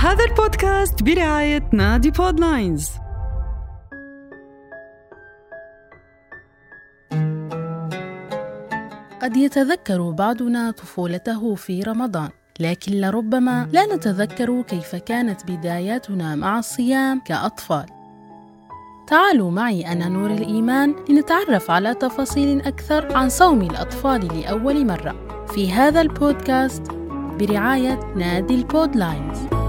هذا البودكاست برعاية نادي بودلاينز قد يتذكر بعضنا طفولته في رمضان لكن لربما لا نتذكر كيف كانت بداياتنا مع الصيام كأطفال. تعالوا معي أنا نور الإيمان لنتعرف على تفاصيل أكثر عن صوم الأطفال لأول مرة في هذا البودكاست برعاية نادي البودلاينز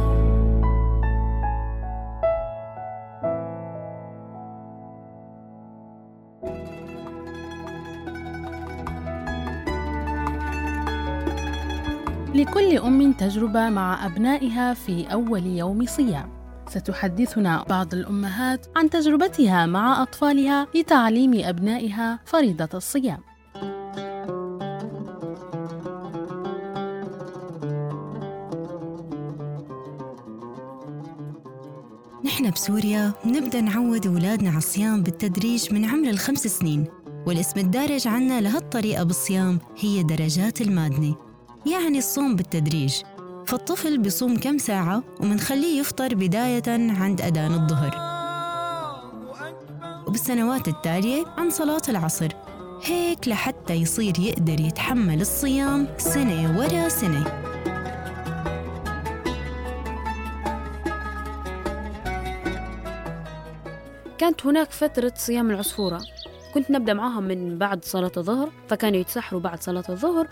لكل أم تجربة مع أبنائها في أول يوم صيام. ستحدثنا بعض الأمهات عن تجربتها مع أطفالها لتعليم أبنائها فريضة الصيام. نحن بسوريا بنبدأ نعود أولادنا على الصيام بالتدريج من عمر الخمس سنين والاسم الدارج عنا لهالطريقة بالصيام هي درجات المادنة يعني الصوم بالتدريج. فالطفل بيصوم كم ساعة ومنخليه يفطر بداية عند أذان الظهر. وبالسنوات التالية عن صلاة العصر. هيك لحتى يصير يقدر يتحمل الصيام سنة ورا سنة. كانت هناك فترة صيام العصفورة. كنت نبدأ معاهم من بعد صلاة الظهر فكانوا يتسحروا بعد صلاة الظهر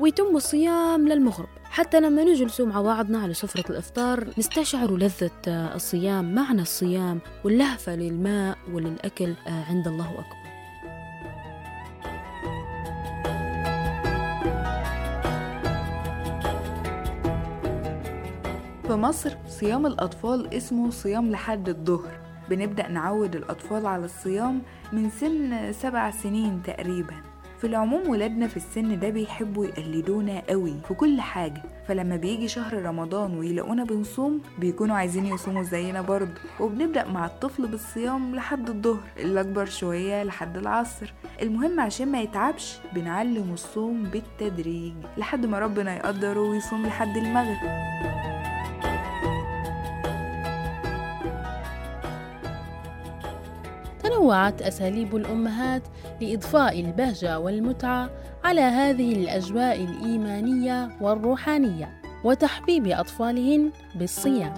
ويتم الصيام للمغرب. حتى لما نجلسوا مع بعضنا على سفرة الإفطار نستشعر لذة الصيام معنى الصيام واللهفة للماء وللأكل عند الله أكبر. في مصر صيام الأطفال اسمه صيام لحد الظهر. بنبدأ نعود الأطفال على الصيام من سن سبع سنين تقريبا. في العموم ولادنا في السن ده بيحبوا يقلدونا قوي في كل حاجة. فلما بيجي شهر رمضان ويلاقونا بنصوم بيكونوا عايزين يصوموا زينا برضه. وبنبدأ مع الطفل بالصيام لحد الظهر اللي أكبر شوية لحد العصر. المهم عشان ما يتعبش بنعلم الصوم بالتدريج لحد ما ربنا يقدره ويصوم لحد المغرب. تنوعت أساليب الأمهات لإضفاء البهجة والمتعة على هذه الأجواء الإيمانية والروحانية وتحبيب أطفالهن بالصيام.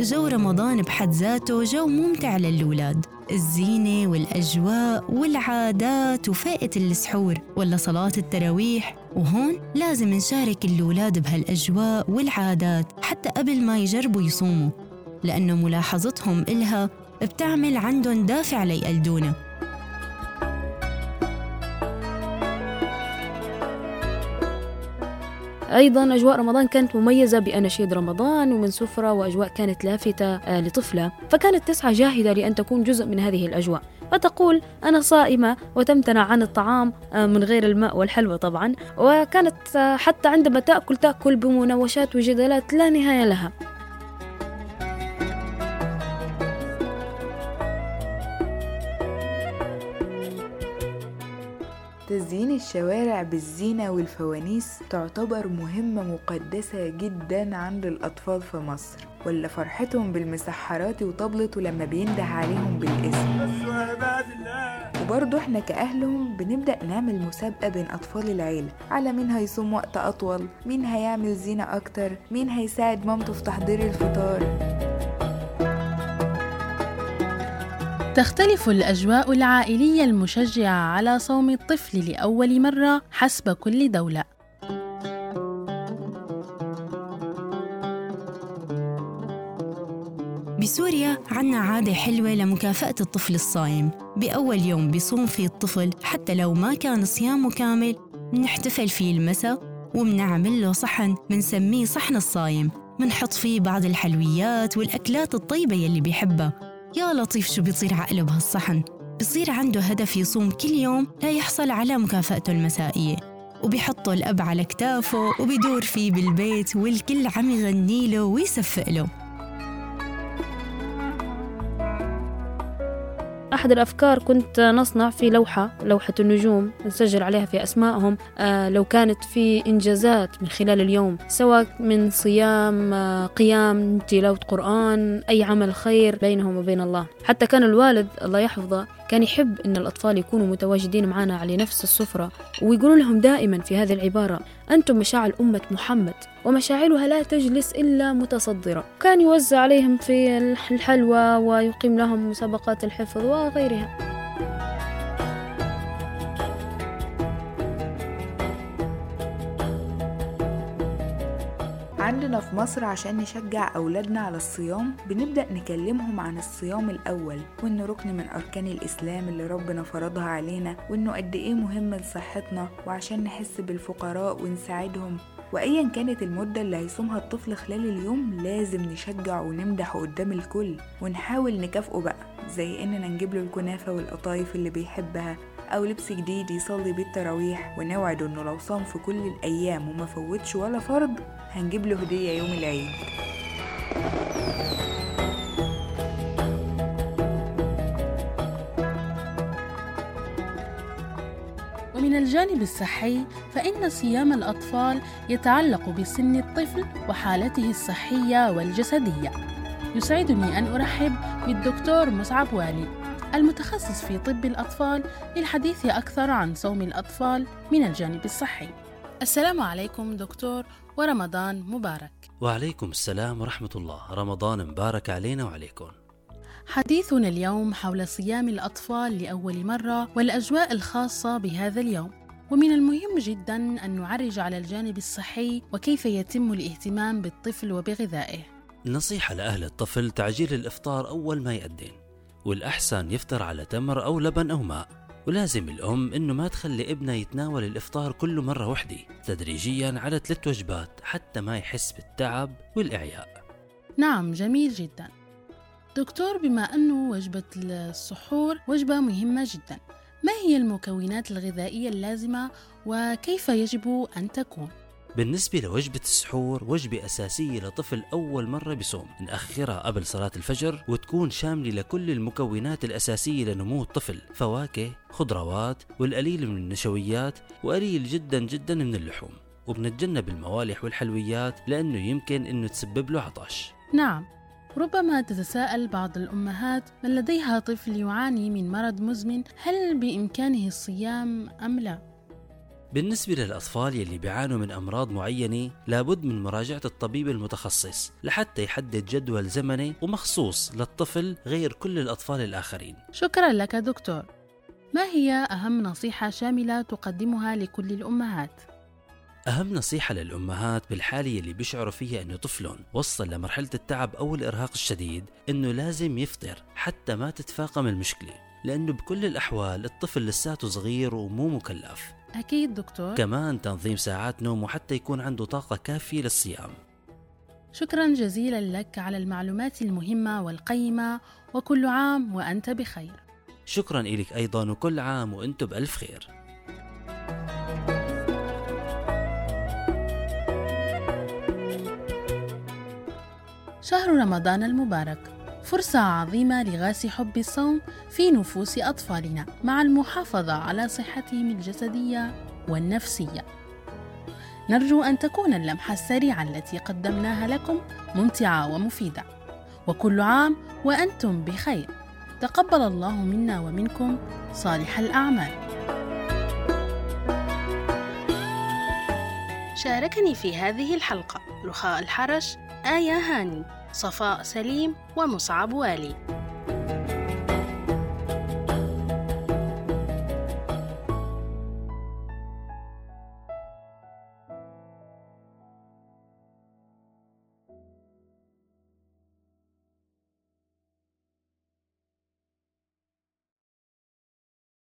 جو رمضان بحد ذاته جو ممتع للولاد الزينة والأجواء والعادات وفائة السحور ولا صلاة التراويح. وهون لازم نشارك الأولاد بهالأجواء والعادات حتى قبل ما يجربوا يصوموا لأنه ملاحظتهم إلها بتعمل عندهم دافع ليقلدونا. أيضا أجواء رمضان كانت مميزة بأناشيد رمضان ومن سفرة وأجواء كانت لافتة لطفلة. فكانت تسعى جاهدة لأن تكون جزء من هذه الأجواء. فتقول أنا صائمة وتمتنع عن الطعام من غير الماء والحلوى طبعا. وكانت حتى عندما تأكل تأكل بمناوشات وجدالات لا نهاية لها. الشوارع بالزينة والفوانيس تعتبر مهمة مقدسة جدا عند الأطفال في مصر ولا فرحتهم بالمسحرات وطبلته لما بينده عليهم بالاسم. وبرضه إحنا كأهلهم بنبدأ نعمل مسابقة بين أطفال العيلة على مين هيصوم وقت أطول مين هيعمل زينة أكتر مين هيساعد مامته في تحضير الفطار. تختلف الأجواء العائلية المشجعة على صوم الطفل لأول مرة حسب كل دولة. بسوريا عنا عادة حلوة لمكافأة الطفل الصايم. بأول يوم بيصوم فيه الطفل حتى لو ما كان صيامه كامل منحتفل فيه المساء ومنعمل له صحن منسميه صحن الصايم. منحط فيه بعض الحلويات والأكلات الطيبة يلي بيحبها. يا لطيف شو بيصير عقله بهالصحن؟ بصير عنده هدف يصوم كل يوم لا يحصل على مكافأته المسائية وبيحطه الأب على كتافه وبيدور فيه بالبيت والكل عم يغني له ويصفق له. أحد الأفكار كنت نصنع في لوحة لوحة النجوم نسجل عليها في أسمائهم آه لو كانت في إنجازات من خلال اليوم سواء من صيام آه قيام تلاوة قرآن أي عمل خير بينهم وبين الله. حتى كان الوالد الله يحفظه كان يحب أن الأطفال يكونوا متواجدين معنا على نفس السفرة ويقولوا لهم دائما في هذه العبارة أنتم مشاعل أمة محمد ومشاعلها لا تجلس إلا متصدرة. كان يوزع عليهم في الحلوى ويقيم لهم مسابقات الحفظ وغيرها. في مصر عشان نشجع أولادنا على الصيام بنبدأ نكلمهم عن الصيام الأول وإنه ركن من أركان الإسلام اللي ربنا فرضها علينا وإنه قد إيه مهم لصحتنا وعشان نحس بالفقراء ونساعدهم. وأيا كانت المدة اللي هيصومها الطفل خلال اليوم لازم نشجع ونمدحه قدام الكل ونحاول نكافئه بقى زي إننا نجيب له الكنافة والقطايف اللي بيحبها. أو لبس جديد يصلي بيه التراويح ونوعده إنه لو صام في كل الأيام وما فوتش ولا فرض هنجيب له هدية يوم العيد ومن الجانب الصحي فإن صيام الأطفال يتعلق بسن الطفل وحالته الصحية والجسدية. يسعدني أن أرحب بالدكتور مصعب والي المتخصص في طب الأطفال للحديث أكثر عن صوم الأطفال من الجانب الصحي. السلام عليكم دكتور ورمضان مبارك. وعليكم السلام ورحمة الله، رمضان مبارك علينا وعليكم. حديثنا اليوم حول صيام الأطفال لأول مرة والأجواء الخاصة بهذا اليوم ومن المهم جدا أن نعرج على الجانب الصحي وكيف يتم الاهتمام بالطفل وبغذائه نصيحة لأهل الطفل تعجيل الإفطار أول ما يأذن والأحسن يفطر على تمر أو لبن أو ماء. ولازم الأم إنه ما تخلي ابنها يتناول الإفطار كله مرة وحدة تدريجيا على ثلاث وجبات حتى ما يحس بالتعب والإعياء. نعم جميل جدا. دكتور بما أنه وجبة السحور وجبة مهمة جدا ما هي المكونات الغذائية اللازمة وكيف يجب أن تكون؟ بالنسبة لوجبة السحور وجبة أساسية لطفل أول مرة بصوم نأخرها قبل صلاة الفجر وتكون شاملة لكل المكونات الأساسية لنمو الطفل. فواكه خضروات والقليل من النشويات وقليل جدا جدا من اللحوم. وبنتجنب الموالح والحلويات لأنه يمكن أنه تسبب له عطش. نعم. ربما تتساءل بعض الأمهات من لديها طفل يعاني من مرض مزمن هل بإمكانه الصيام أم لا؟ بالنسبة للأطفال يلي بيعانوا من أمراض معينة لابد من مراجعة الطبيب المتخصص لحتى يحدد جدول زمني ومخصوص للطفل غير كل الأطفال الآخرين. شكرا لك دكتور. ما هي أهم نصيحة شاملة تقدمها لكل الأمهات؟ أهم نصيحة للأمهات بالحالة اللي بيشعروا فيها إنه طفلهم وصل لمرحلة التعب أو الإرهاق الشديد إنه لازم يفطر حتى ما تتفاقم المشكلة لأنه بكل الأحوال الطفل لساته صغير ومو مكلف. أكيد دكتور. كمان تنظيم ساعات نومه حتى يكون عنده طاقة كافية للصيام. شكرا جزيلا لك على المعلومات المهمة والقيمة وكل عام وأنت بخير. شكرا إلك أيضا وكل عام وأنتم بألف خير. شهر رمضان المبارك. فرصة عظيمة لغاس حب الصوم في نفوس أطفالنا مع المحافظة على صحتهم الجسدية والنفسية. نرجو أن تكون اللمحة السريعة التي قدمناها لكم ممتعة ومفيدة. وكل عام وأنتم بخير. تقبل الله منا ومنكم صالح الأعمال. شاركني في هذه الحلقة رخاء الحرش آية هاني صفاء سليم ومصعب والي.